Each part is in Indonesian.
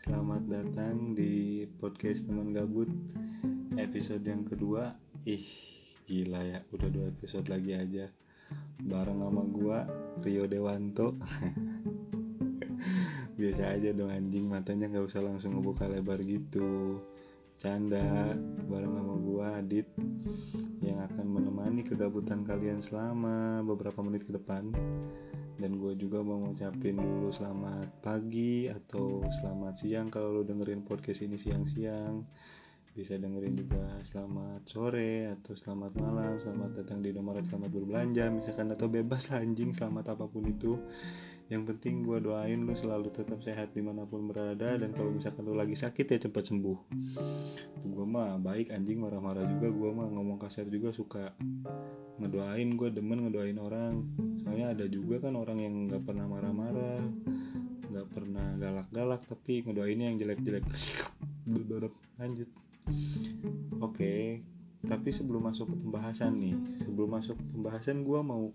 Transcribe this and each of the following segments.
selamat datang di podcast teman gabut episode yang kedua. Ih, gila ya, udah dua episode lagi aja. Bareng sama gua Rio Dewanto. Biasa aja dong anjing matanya nggak usah langsung ngebuka lebar gitu. Canda bareng sama gua Adit yang akan menemani kegabutan kalian selama beberapa menit ke depan. Dan gue juga mau ngucapin dulu selamat pagi atau selamat siang kalau lo dengerin podcast ini siang-siang. Bisa dengerin juga selamat sore atau selamat malam selamat datang di nomor selamat berbelanja misalkan atau bebas lah anjing selamat apa pun itu yang penting gue doain lo selalu tetap sehat di mana pun berada dan kalau misalkan lo lagi sakit ya cepat sembuh. Gue mah baik anjing marah-marah juga. Gue mah ngomong kasar juga suka ngedoain gue demen ngedoain orang. Soalnya ada juga kan orang yang nggak pernah marah-marah nggak pernah galak-galak tapi ngedoainnya yang jelek-jelek. Lanjut. Oke tapi sebelum masuk ke pembahasan nih sebelum masuk ke pembahasan gue mau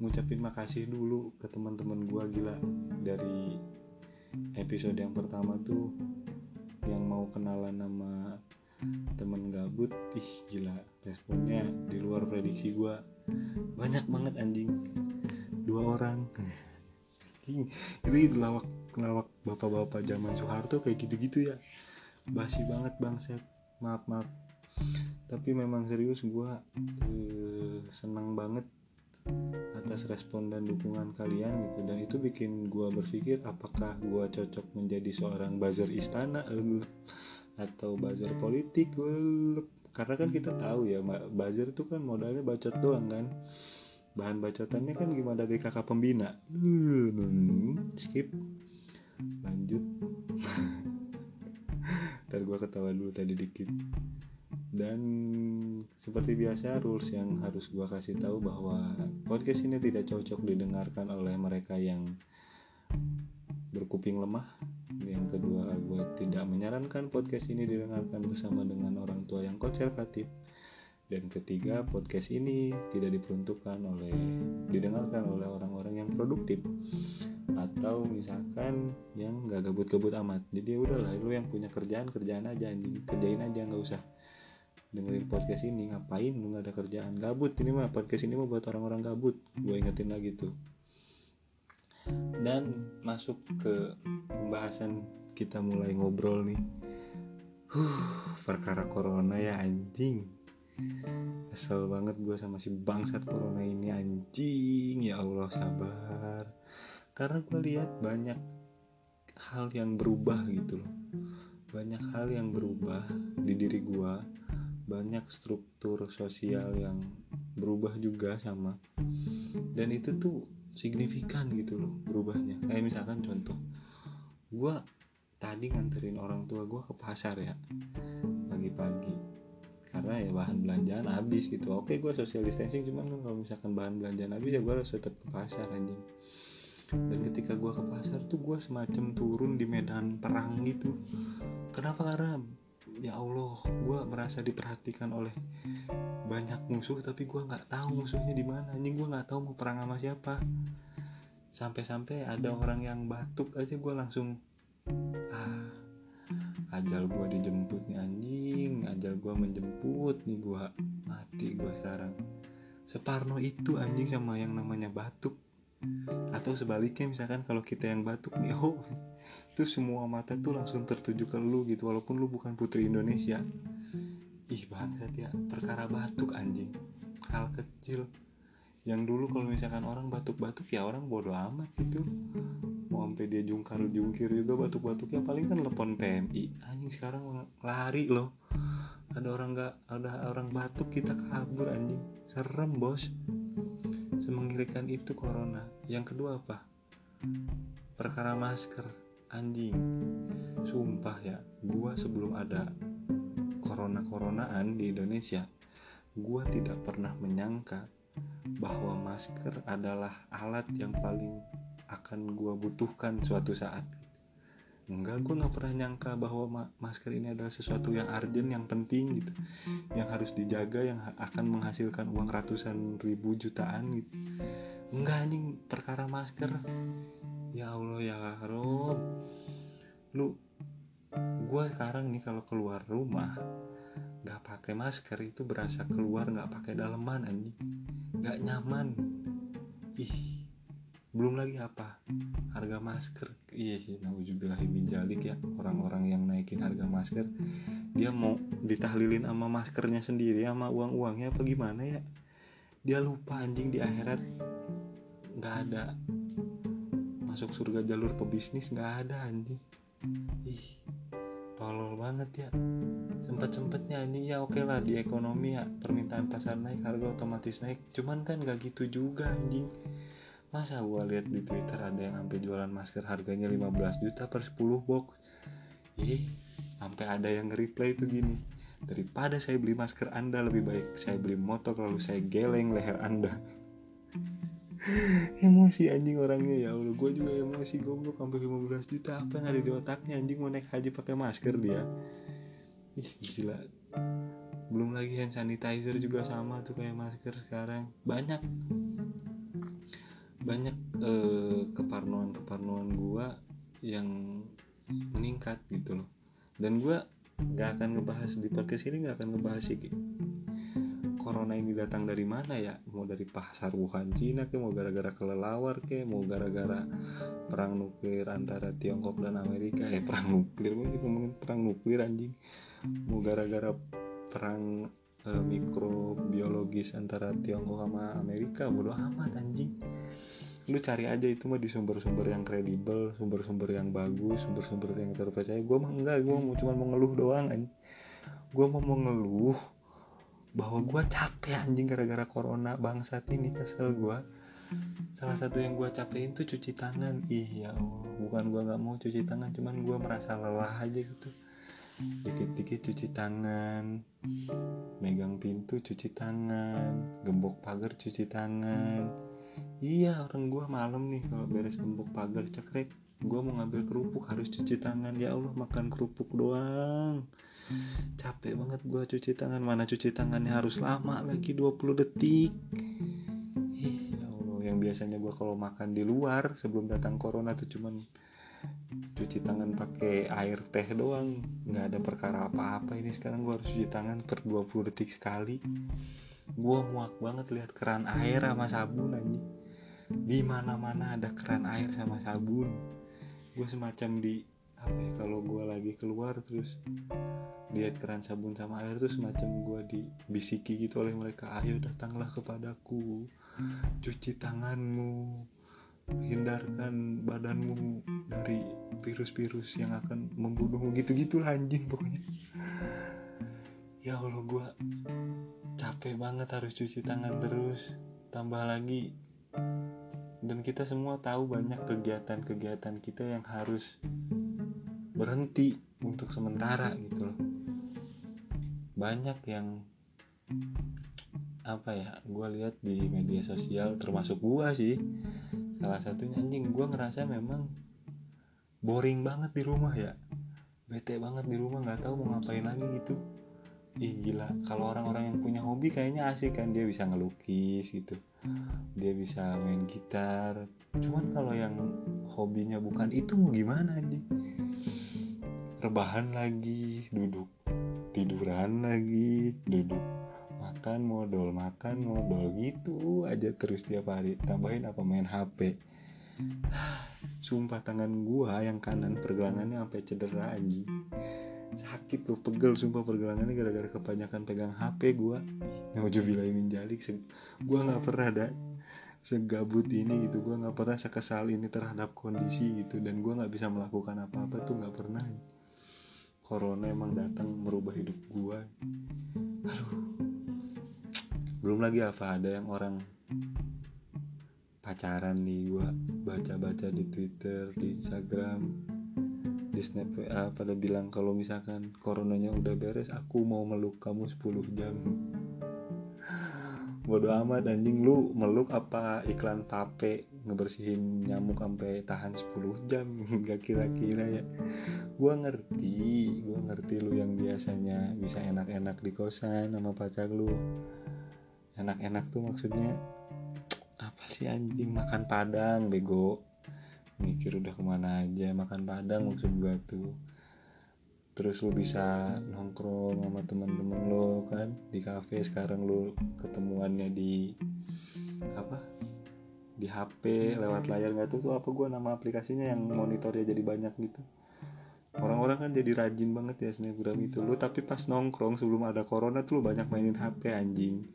ngucapin makasih dulu ke teman-teman gue gila. Dari episode yang pertama tuh yang mau kenalan nama temen gabut ih gila. Responnya di luar prediksi gue banyak banget anjing. Dua orang. Ini lawak lawak bapak-bapak zaman Soeharto kayak gitu-gitu ya. Basi banget bangset maaf maaf. Tapi memang serius gue eh, senang banget atas respon dan dukungan kalian gitu. Dan itu bikin gue berpikir apakah gue cocok menjadi seorang buzzer istana? Atau buzzer politik? Karena kan kita tahu ya buzzer itu kan modalnya bacot doang kan. Bahan bacotannya kan gimana dari kakak pembina? Skip. Lanjut. Ntar gue ketawa dulu tadi dikit dan seperti biasa rules yang harus gue kasih tahu bahwa podcast ini tidak cocok didengarkan oleh mereka yang berkuping lemah. Yang kedua gue tidak menyarankan podcast ini didengarkan bersama dengan orang tua yang konservatif. Dan ketiga podcast ini tidak diperuntukkan oleh didengarkan oleh orang-orang yang produktif. Atau misalkan yang gak gabut-gabut amat. Jadi ya udahlah lu yang punya kerjaan kerjaan aja kerjain aja nggak usah dengerin podcast ini ngapain lu gak ada kerjaan? Gabut ini mah podcast ini mah buat orang-orang gabut. Gue ingetin lagi tuh. Dan masuk ke pembahasan kita mulai ngobrol nih. Huh, perkara corona ya anjing. Kesel banget gue sama si bangsat corona ini anjing. Ya Allah sabar. Karena gue lihat banyak hal yang berubah gitu loh. Banyak hal yang berubah di diri gue banyak struktur sosial yang berubah juga sama. Dan itu tuh signifikan gitu loh berubahnya. Kayak misalkan contoh gue tadi nganterin orang tua gue ke pasar ya pagi-pagi. Karena ya bahan belanjaan habis gitu. Oke gue social distancing cuman kan kalau misalkan bahan belanjaan habis ya gue harus tetap ke pasar anjing. Dan ketika gue ke pasar tuh gue semacam turun di medan perang gitu. Kenapa? Karena ya Allah gue merasa diperhatikan oleh banyak musuh tapi gue nggak tahu musuhnya di mana. Anjing gue nggak tahu mau perang sama siapa. Sampai-sampai ada orang yang batuk aja gue langsung ah ajal gue dijemput nih anjing. Ajal gue menjemput nih gue mati gue sekarang. Separno itu anjing sama yang namanya batuk atau sebaliknya misalkan kalau kita yang batuk nih oh itu semua mata tuh langsung tertuju ke lu gitu walaupun lu bukan putri Indonesia. Ih bangsat ya perkara batuk anjing. Hal kecil. Yang dulu kalau misalkan orang batuk-batuk ya orang bodoh amat gitu. Mau sampai dia jungkar jungkir juga batuk-batuk ya paling kan telepon PMI anjing sekarang lari loh. Ada orang nggak ada orang batuk kita kabur anjing. Serem bos semengerikan itu corona. Yang kedua apa? Perkara masker. Anjing. Sumpah ya gua sebelum ada corona-coronaan di Indonesia, gue tidak pernah menyangka bahwa masker adalah alat yang paling akan gue butuhkan suatu saat. Enggak, gue nggak pernah nyangka bahwa ma masker ini adalah sesuatu yang urgent, yang penting gitu, yang harus dijaga, yang akan menghasilkan uang ratusan ribu jutaan gitu. Enggak anjing perkara masker. Ya Allah ya Rob. Lu gue sekarang nih kalau keluar rumah nggak pakai masker itu berasa keluar nggak pakai daleman anjing. Nggak nyaman. Ih belum lagi apa? Harga masker. Iya sih nauzubillahi jalik ya. Orang-orang yang naikin harga masker dia mau ditahlilin sama maskernya sendiri sama uang-uangnya apa gimana ya? Dia lupa anjing di akhirat. Nggak ada. Masuk surga jalur pebisnis nggak ada anjing. Ih tolol banget ya. Sempet sempetnya anjing. Ya oke lah di ekonomi ya permintaan pasar naik harga otomatis naik. Cuman kan nggak gitu juga anjing masa gua lihat di twitter ada yang sampai jualan masker harganya 15 juta per 10 box? Ih sampai ada yang nge-reply itu gini daripada saya beli masker anda lebih baik saya beli motor lalu saya geleng leher anda. Emosi anjing orangnya ya Allah. Gue juga emosi goblok sampai 15 juta. Apa yang ada di otaknya? Anjing mau naik haji pakai masker dia. Ih gila. Belum lagi hand sanitizer juga sama tuh kayak masker sekarang. Banyak banyak eh, keparnoan keparnoan gua yang meningkat gitu loh. Dan gua nggak akan ngebahas di podcast ini nggak akan ngebahas sih corona ini datang dari mana ya? Mau dari pasar Wuhan Cina ke mau gara-gara kelelawar ke mau gara-gara perang nuklir antara Tiongkok dan Amerika. Eh perang nuklir gue ngomongin perang nuklir anjing. Mau gara-gara perang eh, mikrobiologis antara Tiongkok sama Amerika bodo amat anjing lu cari aja itu mah di sumber-sumber yang kredibel sumber-sumber yang bagus sumber-sumber yang terpercaya. Gue mah enggak gue mau cuma mau ngeluh doang anjing gue mau mau ngeluh bahwa gue capek anjing gara-gara corona. Bangsat ini kesel gue salah satu yang gue capekin tuh cuci tangan. Ih ya Allah. Bukan gue nggak mau cuci tangan cuman gue merasa lelah aja gitu. Dikit-dikit cuci tangan megang pintu cuci tangan gembok pagar cuci tangan iya orang gue malam nih kalau beres gembok pagar cekrek gue mau ngambil kerupuk harus cuci tangan. Ya Allah makan kerupuk doang. Capek banget gue cuci tangan. Mana cuci tangannya? Harus lama lagi 20 detik. Ya Allah. Yang biasanya gue kalau makan di luar sebelum datang corona tuh cuman cuci tangan pakai air teh doang. Nggak ada perkara apa-apa ini. Sekarang gue harus cuci tangan per 20 detik sekali gue muak banget lihat keran air sama sabun aja di mana mana ada keran air sama sabun. Gue semacam di apa ya kalau gue lagi keluar terus lihat keran sabun sama air tuh semacam gue dibisiki gitu oleh mereka. Ayo datanglah kepadaku cuci tanganmu hindarkan badanmu dari virus-virus yang akan membunuhmu gitu-gitu anjing pokoknya ya Allah gue capek banget harus cuci tangan terus. Tambah lagi dan kita semua tahu banyak kegiatan-kegiatan kita yang harus berhenti untuk sementara gitu loh. Banyak yang apa ya gue lihat di media sosial termasuk gue sih. Salah satunya anjing gue ngerasa memang boring banget di rumah ya. Bete banget di rumah nggak tahu mau ngapain lagi gitu ih gila. Kalau orang-orang yang punya hobi kayaknya asik kan. Dia bisa ngelukis gitu. Dia bisa main gitar. Cuman kalau yang hobinya bukan itu mau gimana nih rebahan lagi duduk tiduran lagi duduk makan modal makan modal gitu aja terus tiap hari. Tambahin apa? Main HP sumpah tangan gua yang kanan pergelangannya sampai cedera anjing sakit tuh pegel sumpah pergelangannya gara-gara kebanyakan pegang HP gue naujubillahi min jalik gue nggak pernah ada segabut ini gitu. Gue nggak pernah sekesal ini terhadap kondisi gitu. Dan gue nggak bisa melakukan apa-apa tuh nggak pernah. Corona emang datang merubah hidup gue aduh. Belum lagi apa ada yang orang pacaran nih gue baca-baca di Twitter di Instagram di snap WA pada bilang kalau misalkan coronanya udah beres aku mau meluk kamu 10 jam. Bodo amat anjing. Lu meluk apa iklan pape ngebersihin nyamuk sampai tahan 10 jam? Gak kira-kira ya. Gua ngerti gua ngerti lu yang biasanya bisa enak-enak di kosan sama pacar lu. Enak-enak tuh maksudnya apa sih anjing? Makan padang bego mikir udah ke mana aja makan padang maksud gua tuh. Terus lu bisa nongkrong sama teman-teman lo kan di cafe sekarang lu ketemuannya di apa? Di HP lewat layar nggak tuh tuh apa gua nama aplikasinya yang monitornya jadi banyak gitu. Orang-orang kan jadi rajin banget ya snapgram itu. Lu tapi pas nongkrong sebelum ada corona tuh lu banyak mainin HP anjing.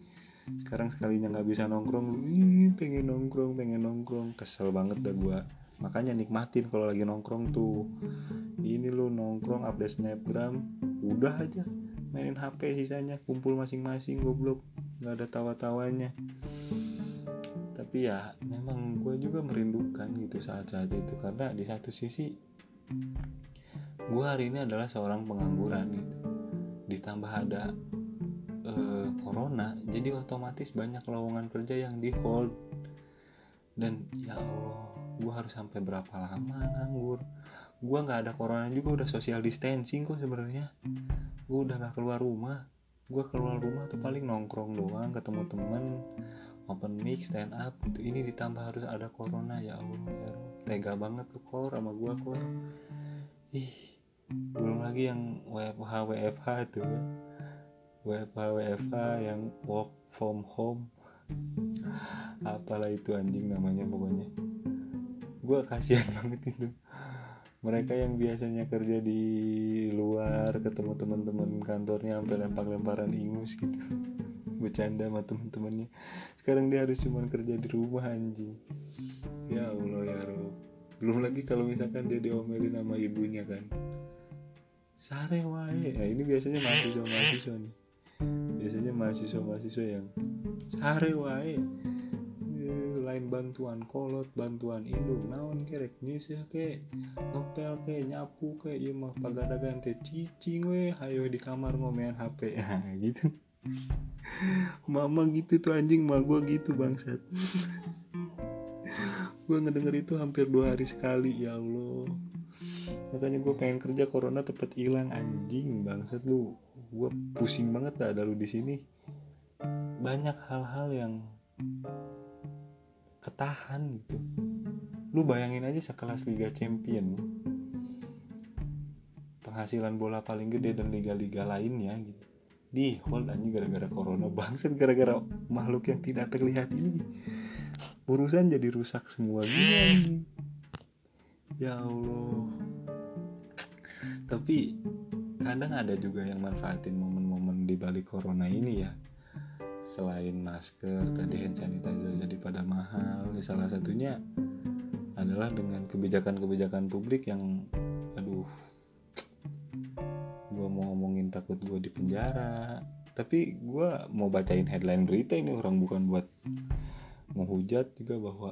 Sekarang sekalinya nggak bisa nongkrong lu pengen nongkrong pengen nongkrong. Kesel banget dah gua makanya nikmatin kalau lagi nongkrong tuh. Ini lu nongkrong update snapgram udah aja. Mainin HP sisanya kumpul masing-masing goblok. Nggak ada tawa-tawanya. Tapi ya memang gue juga merindukan gitu saat-saat itu. Karena di satu sisi gue hari ini adalah seorang pengangguran gitu. Ditambah ada uh, corona jadi otomatis banyak lowongan kerja yang di hold. Dan ya Allah gue harus sampai berapa lama nganggur? Gue nggak ada corona juga udah social distancing kok sebenarnya. Gue udah gak keluar rumah. Gue keluar rumah tuh paling nongkrong doang ketemu temen open mic stand up gitu. Ini ditambah harus ada corona ya allah. Ya tega banget tuh kor sama gue kor. Ih belum lagi yang WFH WFH tuh ya. WFH WFH yang work from home. Apalah itu anjing namanya pokoknya gue kasihan banget itu. Mereka yang biasanya kerja di luar ketemu teman-teman kantornya sampai lempar-lemparan ingus gitu. Bercanda sama teman-temannya. Sekarang dia harus cuma kerja di rumah anjing. Ya Allah ya Rob. Belum lagi kalau misalkan dia diomelin sama ibunya kan. Sare wae. Nah, ini biasanya mahasiswa mahasiswa nih. Biasanya mahasiswa mahasiswa yang sare wae lain bantuan kolot bantuan indung naon kerek nyusah ke ngepel ke nyapu ke iya mah pagada ganti cicing we hayo di kamar ngomean HP. Nah, gitu. Mama gitu tuh anjing mah gue gitu bangsat. Gue ngedenger itu hampir dua hari sekali ya Allah. Makanya gue pengen kerja corona tepat hilang anjing bangsat lu. Gue pusing banget dah ada lu di sini. Banyak hal-hal yang ketahan gitu. Lu bayangin aja sekelas Liga Champion penghasilan bola paling gede dan liga-liga lainnya gitu. Di hold anjing gara-gara corona bangset gara-gara makhluk yang tidak terlihat ini. Urusan jadi rusak semua gini ya Allah. Tapi kadang ada juga yang manfaatin momen-momen di balik corona ini ya selain masker tadi hand sanitizer jadi pada mahal. Salah satunya adalah dengan kebijakan-kebijakan publik yang aduh gue mau ngomongin takut gue di penjara. Tapi gue mau bacain headline berita ini orang bukan buat menghujat juga bahwa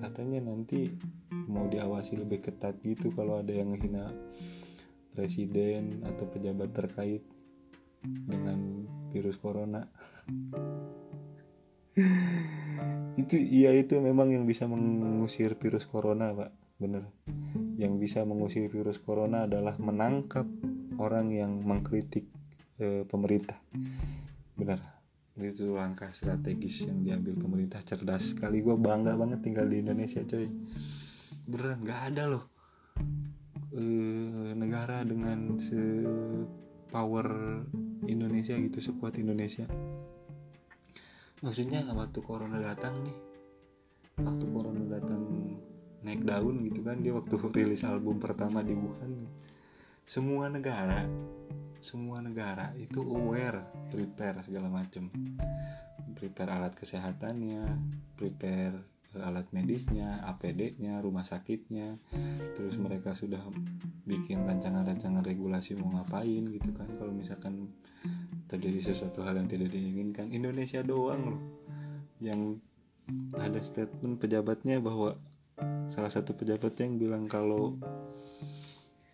katanya nanti mau diawasi lebih ketat gitu kalau ada yang menghina presiden atau pejabat terkait dengan virus corona itu iya itu memang yang bisa mengusir virus corona pak. Bener. Yang bisa mengusir virus corona adalah menangkap orang yang mengkritik e, pemerintah. Bener. Itu langkah strategis yang diambil pemerintah cerdas sekali. Gue bangga banget tinggal di Indonesia coy. Beneran nggak ada loh e, negara dengan se power Indonesia gitu sekuat Indonesia maksudnya waktu corona datang nih waktu corona datang naik daun gitu kan dia waktu rilis album pertama di Wuhan semua negara semua negara itu aware prepare segala macem. Prepare alat kesehatannya prepare alat medisnya, APD-nya, rumah sakitnya, terus mereka sudah bikin rancangan-rancangan regulasi mau ngapain gitu kan. Kalau misalkan terjadi sesuatu hal yang tidak diinginkan. Indonesia doang loh yang ada statement pejabatnya bahwa salah satu pejabatnya yang bilang kalau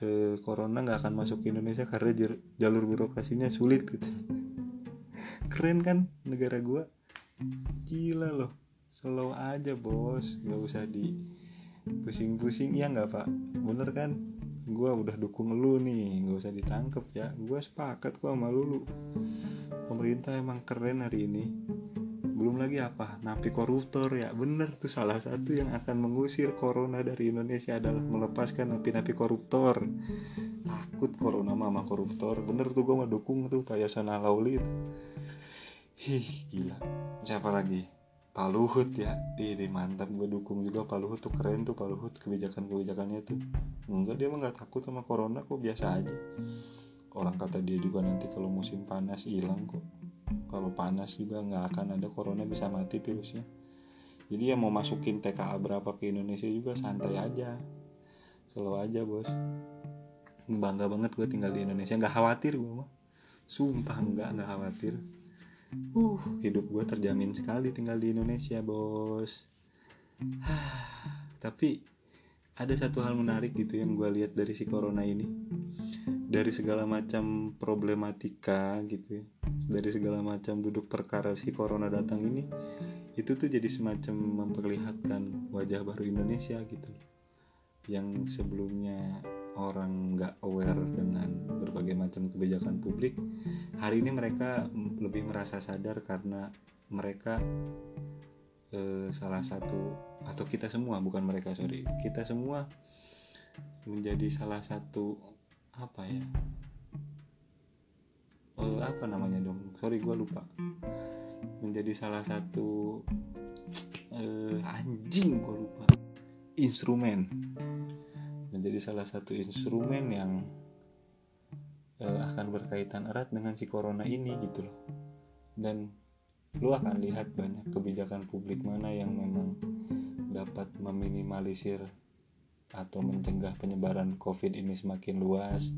eh, corona nggak akan masuk ke Indonesia karena jalur birokrasinya sulit gitu. Keren kan negara gua? Gila loh. Slow aja bos. Nggak usah di pusing-pusing. Ya nggak pak? Bener kan gue udah dukung lu nih nggak usah ditangkep ya. Gue sepakat kok sama lu, lu. Pemerintah emang keren hari ini. Belum lagi apa? Napi koruptor ya. Bener tuh salah satu yang akan mengusir corona dari Indonesia adalah melepaskan napi-napi koruptor. Takut corona mama koruptor. Bener tuh gue mau dukung tuh Pak Yasona Lauli. Hih, gila. Siapa lagi? Pak Luhut ya. Ini mantap gue dukung juga Pak Luhut tuh keren tuh Pak Luhut kebijakan-kebijakannya tuh. Enggak dia mah nggak takut sama corona kok biasa aja. Orang kata dia juga nanti kalau musim panas hilang kok. Kalau panas juga nggak akan ada corona bisa mati virusnya. Jadi ya mau masukin TKA berapa ke Indonesia juga santai aja. Slow aja bos. Bangga banget gue tinggal di Indonesia. Nggak khawatir gue mah. Sumpah nggak nggak khawatir Uh, hidup gue terjamin sekali tinggal di Indonesia, bos. Tapi ada satu hal menarik gitu yang gue lihat dari si corona ini. Dari segala macam problematika gitu ya. Dari segala macam duduk perkara si corona datang ini, itu tuh jadi semacam memperlihatkan wajah baru Indonesia gitu. Yang sebelumnya orang nggak aware dengan berbagai macam kebijakan publik hari ini mereka lebih merasa sadar karena mereka eh, salah satu atau kita semua bukan mereka sorry. Kita semua menjadi salah satu apa ya eh, apa namanya dong? Sorry gue lupa. Menjadi salah satu eh, anjing gue lupa. Instrumen menjadi salah satu instrumen yang uh, akan berkaitan erat dengan si corona ini gitu loh. Dan lu akan lihat banyak kebijakan publik mana yang memang dapat meminimalisir atau mencegah penyebaran covid ini semakin luas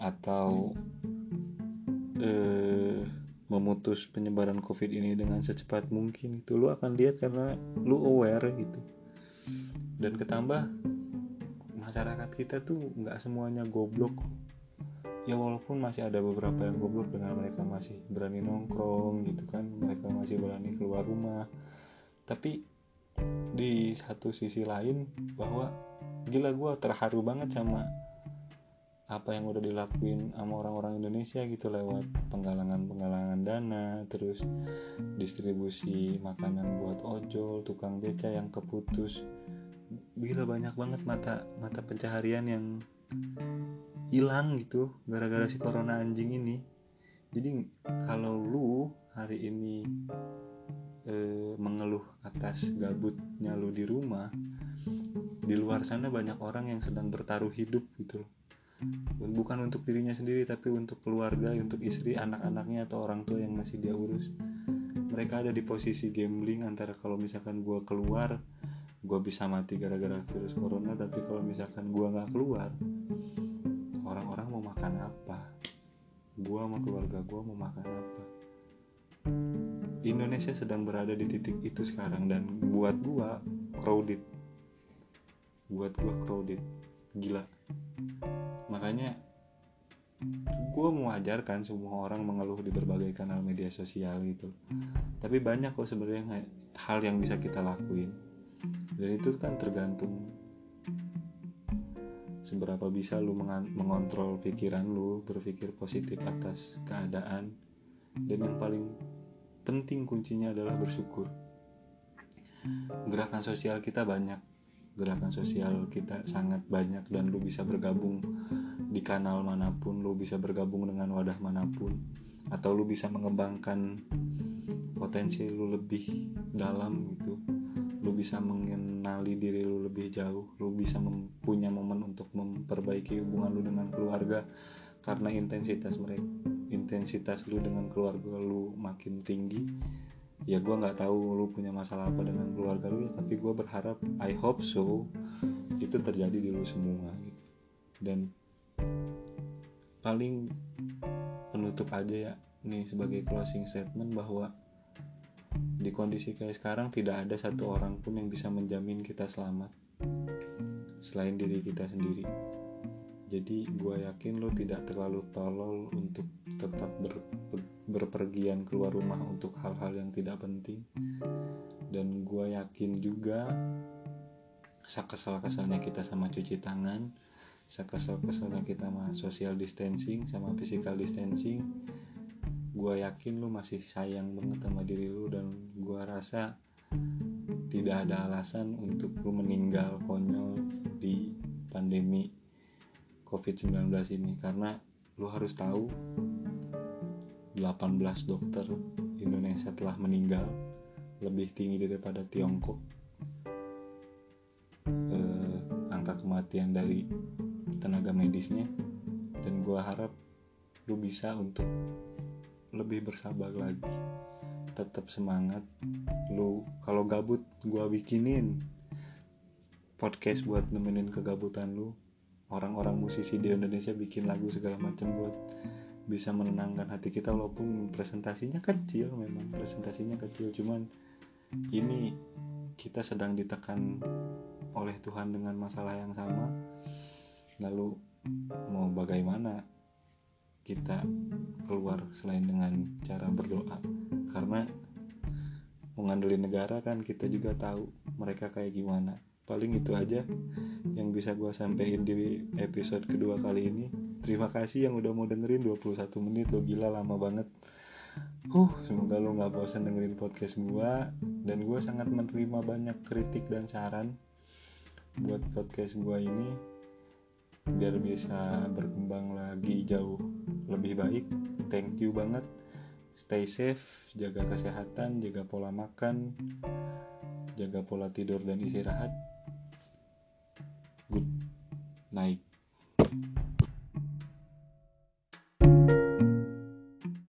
atau uh, memutus penyebaran covid ini dengan secepat mungkin itu lu akan lihat karena lu aware gitu. Dan ketambah masyarakat kita tuh nggak semuanya goblok ya walaupun masih ada beberapa yang goblok dengan mereka masih berani nongkrong gitu kan mereka masih berani keluar rumah. Tapi di satu sisi lain bahwa gila gue terharu banget sama apa yang udah dilakuin sama orang-orang Indonesia gitu lewat penggalangan-penggalangan dana terus distribusi makanan buat ojol tukang beca yang keputus gila banyak banget mata mata pencaharian yang hilang gitu gara-gara si corona anjing ini. Jadi kalau lu hari ini e, mengeluh atas gabutnya lu di rumah di luar sana banyak orang yang sedang bertaruh hidup gitu bukan untuk dirinya sendiri tapi untuk keluarga untuk istri anak-anaknya atau orang tua yang masih dia urus. Mereka ada di posisi gambling antara kalau misalkan gue keluar gue bisa mati gara-gara virus corona tapi kalau misalkan gue nggak keluar orang-orang mau makan apa? Gue sama keluarga gue mau makan apa? Indonesia sedang berada di titik itu sekarang dan buat gue crowded. Buat gue crowded. Gila. Makanya gue ajarkan semua orang mengeluh di berbagai kanal media sosial gitu tapi banyak kok sebenarnya hal yang bisa kita lakuin dan itu kan tergantung seberapa bisa lu mengontrol pikiran lu berpikir positif atas keadaan. Dan yang paling penting kuncinya adalah bersyukur. Gerakan sosial kita banyak. Gerakan sosial kita sangat banyak dan lu bisa bergabung di kanal mana pun lu bisa bergabung dengan wadah mana pun atau lu bisa mengembangkan potensi lu lebih dalam gitu lu bisa mengenali diri lu lebih jauh lu bisa punya momen untuk memperbaiki hubungan lu dengan keluarga karena intensitas mereka intensitas lu dengan keluarga lu makin tinggi. Ya gue nggak tahu lu punya masalah apa dengan keluarga lu ya tapi gue berharap I hope so itu terjadi di lu semua gitu. Dan paling penutup aja ya nih sebagai closing statement bahwa di kondisi kayak sekarang tidak ada satu orang pun yang bisa menjamin kita selamat. Selain diri kita sendiri. Jadi gue yakin lo tidak terlalu tolol untuk tetap ber, berpergian keluar rumah untuk hal-hal yang tidak penting. Dan gue yakin juga sekesal-kesalnya kita sama cuci tangan sekesal-kesalnya kita sama social distancing sama physical distancing gue yakin lu masih sayang banget sama diri lu dan gue rasa tidak ada alasan untuk lu meninggal konyol di pandemi COVID-19 ini. Karena lu harus tahu 18 dokter Indonesia telah meninggal lebih tinggi daripada Tiongkok. Eh, angka kematian dari tenaga medisnya. Dan gue harap lu bisa untuk lebih bersabar lagi. Tetap semangat. Lu kalau gabut gua bikinin podcast buat nemenin kegabutan lu. Orang-orang musisi di Indonesia bikin lagu segala macam buat bisa menenangkan hati kita walaupun presentasinya kecil memang presentasinya kecil. Cuman ini kita sedang ditekan oleh Tuhan dengan masalah yang sama. Lalu mau bagaimana kita keluar selain dengan cara berdoa. Karena mengandelin negara kan kita juga tahu mereka kayak gimana. Paling itu aja yang bisa gue sampaikan di episode kedua kali ini. Terima kasih yang udah mau dengerin 21 menit lo gila lama banget. Huh, semoga lo gak bosan dengerin podcast gue Dan gue sangat menerima banyak kritik dan saran Buat podcast gue ini Biar bisa berkembang lagi jauh lebih baik thank you banget. Stay safe jaga kesehatan jaga pola makan jaga pola tidur dan istirahat. Good night